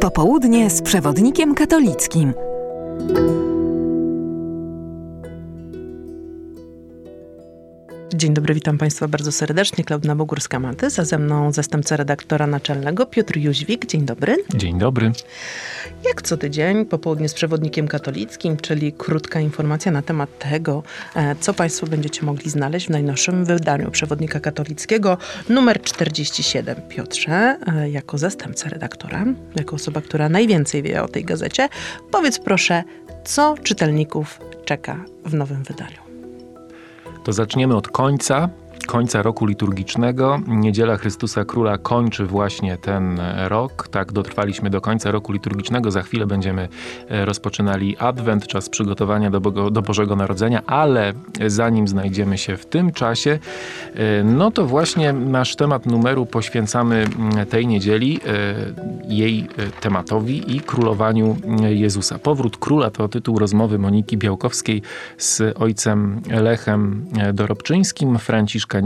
Popołudnie z przewodnikiem katolickim. Dzień dobry, witam Państwa bardzo serdecznie. Klaudna Bogórska-Matys, a ze mną zastępca redaktora naczelnego Piotr Jóźwik. Dzień dobry. Dzień dobry. Jak co tydzień, popołudnie z przewodnikiem katolickim, czyli krótka informacja na temat tego, e, co Państwo będziecie mogli znaleźć w najnowszym wydaniu przewodnika katolickiego numer 47. Piotrze, e, jako zastępca redaktora, jako osoba, która najwięcej wie o tej gazecie, powiedz proszę, co czytelników czeka w nowym wydaniu. To zaczniemy od końca, końca roku liturgicznego. Niedziela Chrystusa Króla kończy właśnie ten rok. Tak, dotrwaliśmy do końca roku liturgicznego. Za chwilę będziemy e, rozpoczynali Adwent, czas przygotowania do, do Bożego Narodzenia, ale zanim znajdziemy się w tym czasie, e, no to właśnie nasz temat numeru poświęcamy mm, tej niedzieli, e, jej tematowi i królowaniu Jezusa. Powrót Króla to tytuł rozmowy Moniki Białkowskiej z ojcem Lechem Dorobczyńskim, Franciszka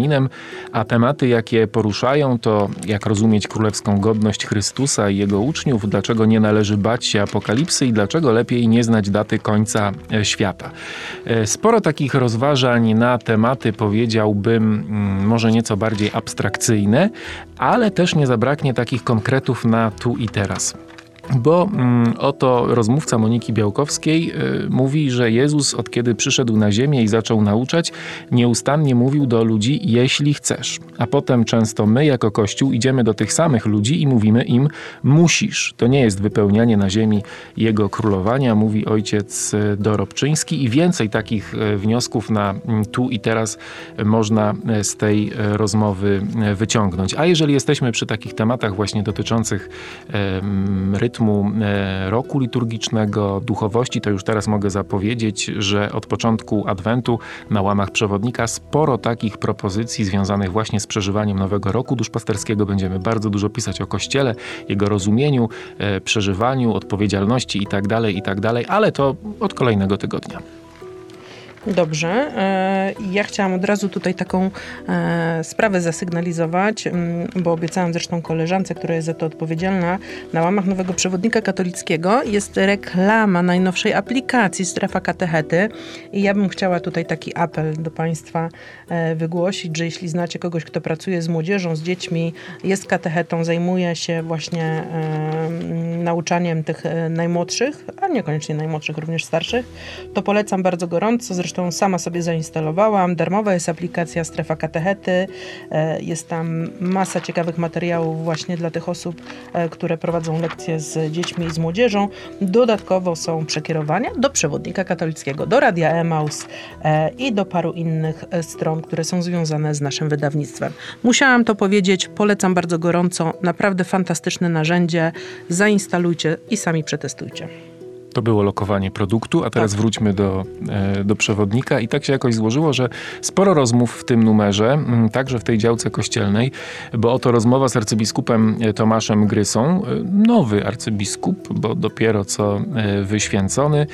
a tematy, jakie poruszają, to jak rozumieć królewską godność Chrystusa i jego uczniów, dlaczego nie należy bać się apokalipsy i dlaczego lepiej nie znać daty końca e, świata. E, sporo takich rozważań na tematy, powiedziałbym, mm, może nieco bardziej abstrakcyjne, ale też nie zabraknie takich konkretów na tu i teraz. Bo mm, oto rozmówca Moniki Białkowskiej y, mówi, że Jezus od kiedy przyszedł na ziemię i zaczął nauczać, nieustannie mówił do ludzi, jeśli chcesz. A potem często my jako Kościół idziemy do tych samych ludzi i mówimy im, musisz. To nie jest wypełnianie na ziemi Jego królowania, mówi ojciec y, Dorobczyński i więcej takich y, wniosków na mm, tu i teraz można y, z tej rozmowy wyciągnąć. A jeżeli jesteśmy przy takich tematach właśnie dotyczących rytmu, rytmu e, roku liturgicznego, duchowości, to już teraz mogę zapowiedzieć, że od początku Adwentu na łamach przewodnika sporo takich propozycji związanych właśnie z przeżywaniem nowego roku duszpasterskiego. Będziemy bardzo dużo pisać o Kościele, jego rozumieniu, e, przeżywaniu, odpowiedzialności itd., tak itd., tak ale to od kolejnego tygodnia. Dobrze. E, ja chciałam od razu tutaj taką e, sprawę zasygnalizować, mm, bo obiecałam zresztą koleżance, która jest za to odpowiedzialna, na łamach nowego przewodnika katolickiego jest reklama najnowszej aplikacji Strefa Katechety i ja bym chciała tutaj taki apel do Państwa e, wygłosić, że jeśli znacie kogoś, kto pracuje z młodzieżą, z dziećmi, jest katechetą, zajmuje się właśnie nauczaniem tych najmłodszych, a niekoniecznie najmłodszych, również starszych, to polecam bardzo gorąco. Zresztą Zresztą sama sobie zainstalowałam. Darmowa jest aplikacja Strefa Katechety. E, jest tam masa ciekawych materiałów właśnie dla tych osób, e, które prowadzą lekcje z dziećmi i z młodzieżą. Dodatkowo są przekierowania do przewodnika katolickiego, do Radia Emaus e, i do paru innych stron, które są związane z naszym wydawnictwem. Musiałam to powiedzieć, polecam bardzo gorąco. Naprawdę fantastyczne narzędzie. Zainstalujcie i sami przetestujcie. To było lokowanie produktu, a teraz tak. wróćmy do, e, do przewodnika. I tak się jakoś złożyło, że sporo rozmów w tym numerze, także w tej działce kościelnej, bo oto rozmowa z arcybiskupem e, Tomaszem Grysą, e, nowy arcybiskup, bo dopiero co wyświęcony.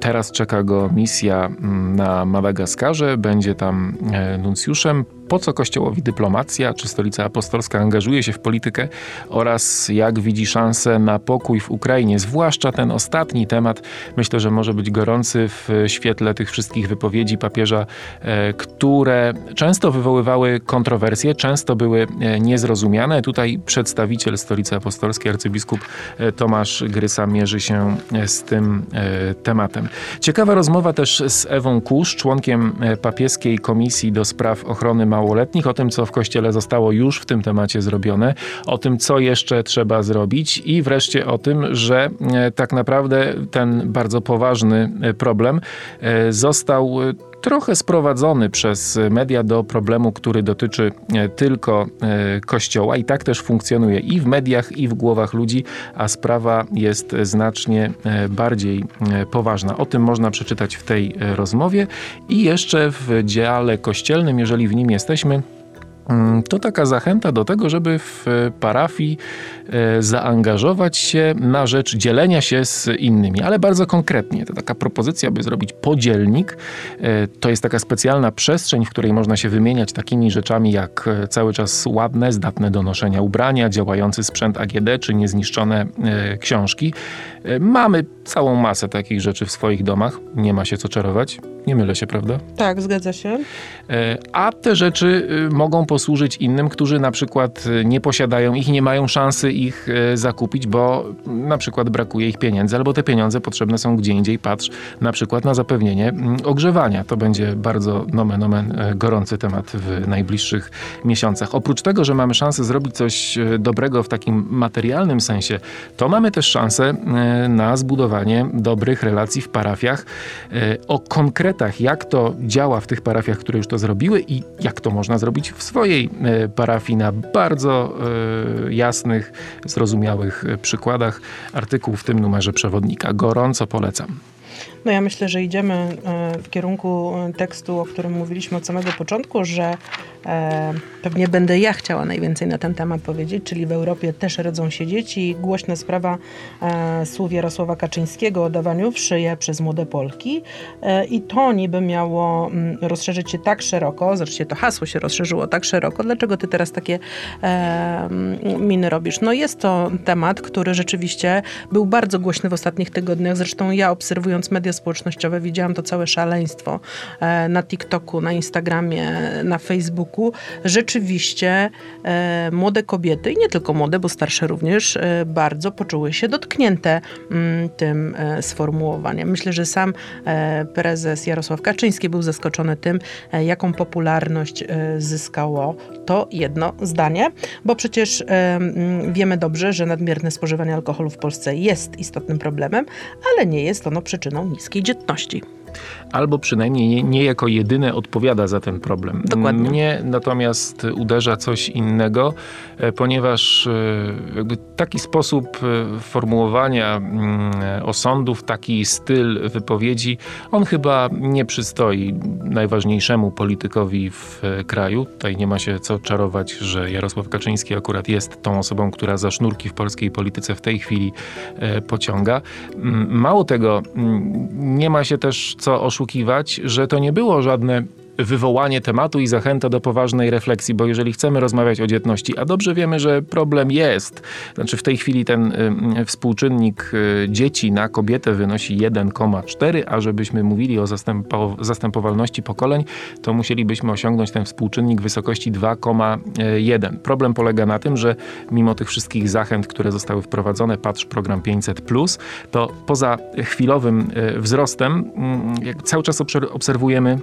Teraz czeka go misja na Madagaskarze, będzie tam nuncjuszem po co Kościołowi dyplomacja, czy Stolica Apostolska angażuje się w politykę oraz jak widzi szansę na pokój w Ukrainie. Zwłaszcza ten ostatni temat myślę, że może być gorący w świetle tych wszystkich wypowiedzi papieża, e, które często wywoływały kontrowersje, często były e, niezrozumiane. Tutaj przedstawiciel Stolicy Apostolskiej, arcybiskup e, Tomasz Grysa mierzy się z tym tematem. Ciekawa rozmowa też z Ewą Kusz, członkiem papieskiej Komisji do Spraw Ochrony małoletnich, o tym, co w kościele zostało już w tym temacie zrobione, o tym, co jeszcze trzeba zrobić i wreszcie o tym, że e, tak naprawdę ten bardzo poważny e, problem e, został trochę sprowadzony przez media do problemu, który dotyczy tylko Kościoła i tak też funkcjonuje i w mediach, i w głowach ludzi, a sprawa jest znacznie bardziej poważna. O tym można przeczytać w tej rozmowie i jeszcze w dziale kościelnym, jeżeli w nim jesteśmy, to taka zachęta do tego, żeby w parafii e, zaangażować się na rzecz dzielenia się z innymi, ale bardzo konkretnie. To taka propozycja, by zrobić podzielnik. E, to jest taka specjalna przestrzeń, w której można się wymieniać takimi rzeczami jak e, cały czas ładne, zdatne do noszenia ubrania, działający sprzęt AGD czy niezniszczone książki. Mamy całą masę takich rzeczy w swoich domach. Nie ma się co czarować. Nie mylę się, prawda? Tak, zgadza się. A te rzeczy mogą posłużyć innym, którzy na przykład e, nie posiadają ich, nie mają szansy ich e, zakupić, bo na przykład brakuje ich pieniędzy, albo te pieniądze potrzebne są gdzie indziej. Patrz na przykład na zapewnienie mm, ogrzewania. To będzie bardzo nomen omen e, gorący temat w najbliższych miesiącach. Oprócz tego, że mamy szansę zrobić coś dobrego w takim materialnym sensie, to mamy też szansę na zbudowanie dobrych relacji w parafiach. O konkretach, jak to działa w tych parafiach, które już to zrobiły i jak to można zrobić w swojej e, parafii na bardzo e, jasnych, zrozumiałych e, przykładach. Artykuł w tym numerze przewodnika. Gorąco polecam. No ja myślę, że idziemy w kierunku tekstu, o którym mówiliśmy od samego początku, że pewnie będę ja chciała najwięcej na ten temat powiedzieć, czyli w Europie też rodzą się dzieci. Głośna sprawa słów Jarosława Kaczyńskiego o dawaniu w szyję przez młode Polki. I to niby miało mm, rozszerzyć się tak szeroko, zresztą to hasło się rozszerzyło tak szeroko. Dlaczego ty teraz takie miny robisz? No jest to temat, który rzeczywiście był bardzo głośny w ostatnich tygodniach. Zresztą ja obserwując media społecznościowe widziałam to całe szaleństwo e, na TikToku, na Instagramie, na Facebooku. Rzeczywiście e, młode kobiety, i nie tylko młode, bo starsze również, e, bardzo poczuły się dotknięte mm, tym sformułowaniem. Myślę, że sam prezes Jarosław Kaczyński był zaskoczony tym, jaką popularność zyskało to jedno zdanie, bo przecież mm, wiemy dobrze, że nadmierne spożywanie alkoholu w Polsce jest istotnym problemem, ale nie jest ono przyczyną niskiej dzietności albo przynajmniej nie, jako jedyne odpowiada za ten problem. Dokładnie. Mnie natomiast uderza coś innego, e, ponieważ e, taki sposób e, formułowania mm, osądów, taki styl wypowiedzi, on chyba nie przystoi najważniejszemu politykowi w kraju. Tutaj nie ma się co czarować, że Jarosław Kaczyński akurat jest tą osobą, która za sznurki w polskiej polityce w tej chwili pociąga. Mm, mało tego, mm, nie ma się też co oszukiwać, że to nie było żadne wywołanie tematu i zachęta do poważnej refleksji, bo jeżeli chcemy rozmawiać o dzietności, a dobrze wiemy, że problem jest, znaczy w tej chwili ten y, współczynnik y, dzieci na kobietę wynosi 1,4, a żebyśmy mówili o zastępo, zastępowalności pokoleń, to musielibyśmy osiągnąć ten współczynnik wysokości 2,1. Problem polega na tym, że mimo tych wszystkich zachęt, które zostały wprowadzone, patrz program 500+, to poza chwilowym y, wzrostem cały czas obserwujemy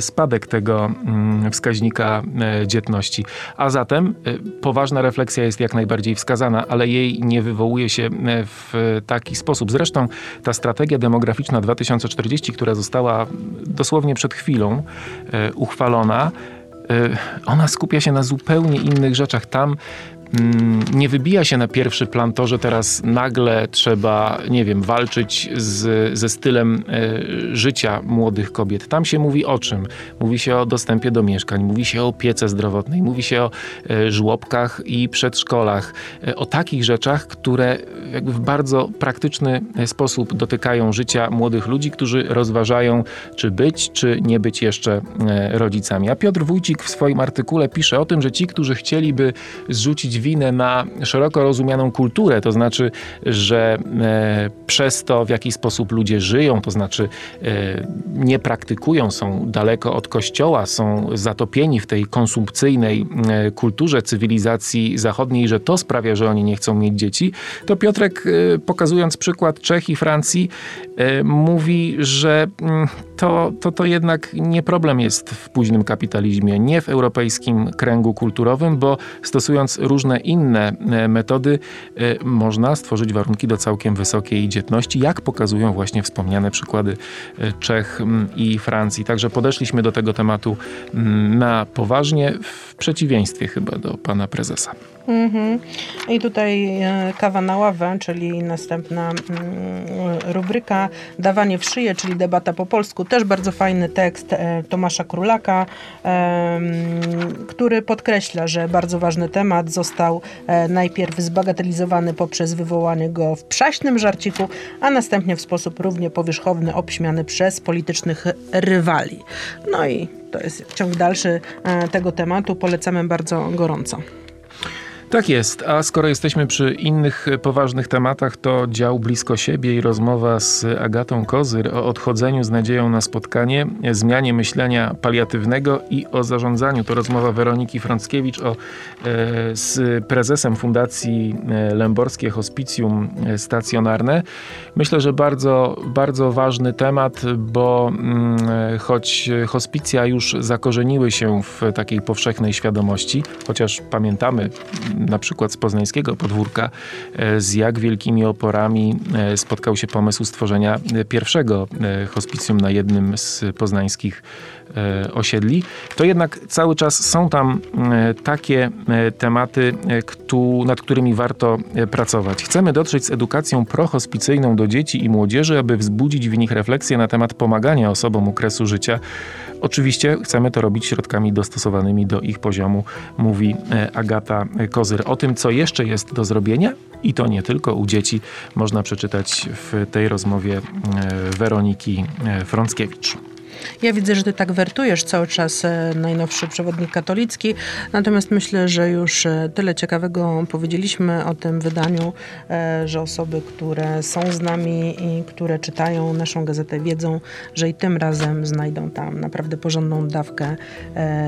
spadek tego mm, wskaźnika e, dzietności. A zatem e, poważna refleksja jest jak najbardziej wskazana, ale jej nie wywołuje się w taki sposób. Zresztą ta strategia demograficzna 2040, która została dosłownie przed chwilą uchwalona, ona skupia się na zupełnie innych rzeczach. Tam nie wybija się na pierwszy plan to, że teraz nagle trzeba, nie wiem, walczyć z, ze stylem e, życia młodych kobiet. Tam się mówi o czym? Mówi się o dostępie do mieszkań, mówi się o opiece zdrowotnej, mówi się o e, żłobkach i przedszkolach, e, o takich rzeczach, które jakby w bardzo praktyczny sposób dotykają życia młodych ludzi, którzy rozważają, czy być, czy nie być jeszcze rodzicami. A Piotr Wójcik w swoim artykule pisze o tym, że ci, którzy chcieliby zrzucić winę na szeroko rozumianą kulturę, to znaczy, że e, przez to, w jaki sposób ludzie żyją, to znaczy e, nie praktykują, są daleko od kościoła, są zatopieni w tej konsumpcyjnej e, kulturze cywilizacji zachodniej, że to sprawia, że oni nie chcą mieć dzieci, to Piotrek, pokazując przykład Czech i Francji, mówi, że mm, to, to, to jednak nie problem jest w późnym kapitalizmie, nie w europejskim kręgu kulturowym, bo stosując różne inne e, metody, e, można stworzyć warunki do całkiem wysokiej dzietności, jak pokazują właśnie wspomniane przykłady e, Czech i Francji. Także podeszliśmy do tego tematu na poważnie, w przeciwieństwie chyba do pana prezesa. Mhm. I tutaj e, kawa na ławę, czyli następna mm, rubryka Dawanie w szyję, czyli debata po polsku. Też bardzo fajny tekst e, Tomasza Królaka, który podkreśla, że bardzo ważny temat został e, najpierw zbagatelizowany poprzez wywołanie go w przaśnym żarciku, a następnie w sposób równie powierzchowny obśmiany przez politycznych rywali. No i to jest ciąg dalszy tego tematu. Polecamy bardzo gorąco. Tak jest, a skoro jesteśmy przy innych poważnych tematach, to dział blisko siebie i rozmowa z Agatą Kozyr o odchodzeniu z nadzieją na spotkanie, zmianie myślenia paliatywnego i o zarządzaniu. To rozmowa Weroniki Frąckiewicz o, e, z prezesem Fundacji e, Lęborskie Hospicjum Stacjonarne. Myślę, że bardzo, bardzo ważny temat, bo mm, choć hospicja już zakorzeniły się w takiej powszechnej świadomości, chociaż pamiętamy na przykład z poznańskiego podwórka, e, z jak wielkimi oporami e, spotkał się pomysł stworzenia pierwszego e, hospicjum na jednym z poznańskich osiedli, to jednak cały czas są tam takie tematy, nad którymi warto pracować. Chcemy dotrzeć z edukacją prohospicyjną do dzieci i młodzieży, aby wzbudzić w nich refleksję na temat pomagania osobom okresu życia Oczywiście chcemy to robić środkami dostosowanymi do ich poziomu, mówi e, Agata Kozyr. O tym, co jeszcze jest do zrobienia i to nie tylko u dzieci, można przeczytać w tej rozmowie e, Weroniki e, Frąckiewicz. Ja widzę, że ty tak wertujesz cały czas e, najnowszy przewodnik katolicki, natomiast myślę, że już e, tyle ciekawego powiedzieliśmy o tym wydaniu, e, że osoby, które są z nami i które czytają naszą gazetę wiedzą, że i tym razem znajdą tam naprawdę porządną dawkę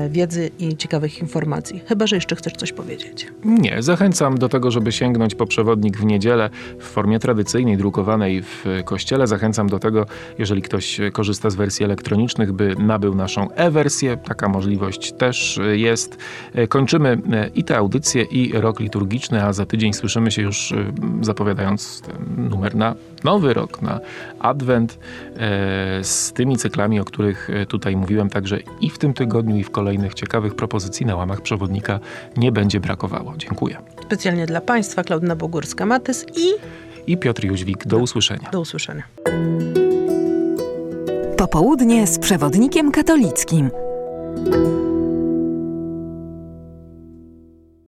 wiedzy i ciekawych informacji. Chyba, że jeszcze chcesz coś powiedzieć. Nie, zachęcam do tego, żeby sięgnąć po przewodnik w niedzielę w formie tradycyjnej, drukowanej w kościele. Zachęcam do tego, jeżeli ktoś korzysta z wersji elektronicznej, elektronicznych, by nabył naszą e-wersję. Taka możliwość też jest. E, kończymy e, i tę audycję, i rok liturgiczny, a za tydzień słyszymy się już e, zapowiadając numer na nowy rok, na adwent z tymi cyklami, o których tutaj mówiłem. Także i w tym tygodniu, i w kolejnych ciekawych propozycji na łamach przewodnika nie będzie brakowało. Dziękuję. Specjalnie dla Państwa Klaudyna Bogórska-Matys i i Piotr Jóźwik. Do usłyszenia. Do usłyszenia. Popołudnie z przewodnikiem katolickim.